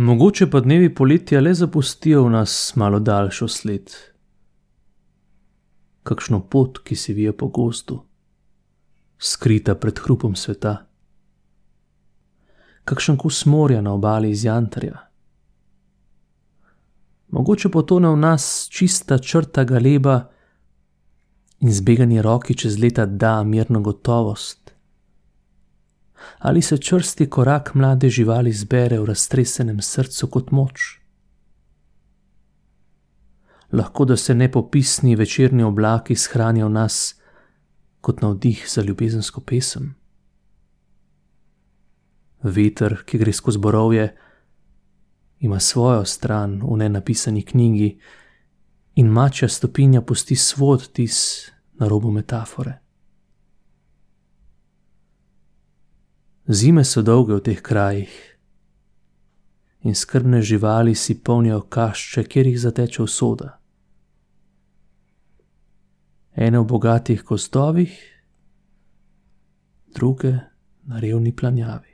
Mogoče pa dnevi poletja le zapustijo v nas malo daljšo sled, kakšno pot, ki se vije po gozdu, skrita pred hrupom sveta, kakšen kus morja na obali iz jantarja. Mogoče potone v nas čista črta galeba in zbegani roki čez leta da mirno gotovost. Ali se črsti korak mlade živali zbere v raztresenem srcu kot moč? Lahko da se nepopisni večerni oblaki shranijo v nas kot navdih za ljubezensko pesem. Veter, ki gre skozi borovje, ima svojo stran v nenapisani knjigi, in mačja stopinja pusti svoj odtis na robu metafore. Zime so dolge v teh krajih, in skrbne živali si polnijo kašče, kjer jih zateče usoda. Ene v bogatih gozdovih, druge na revni planjavi.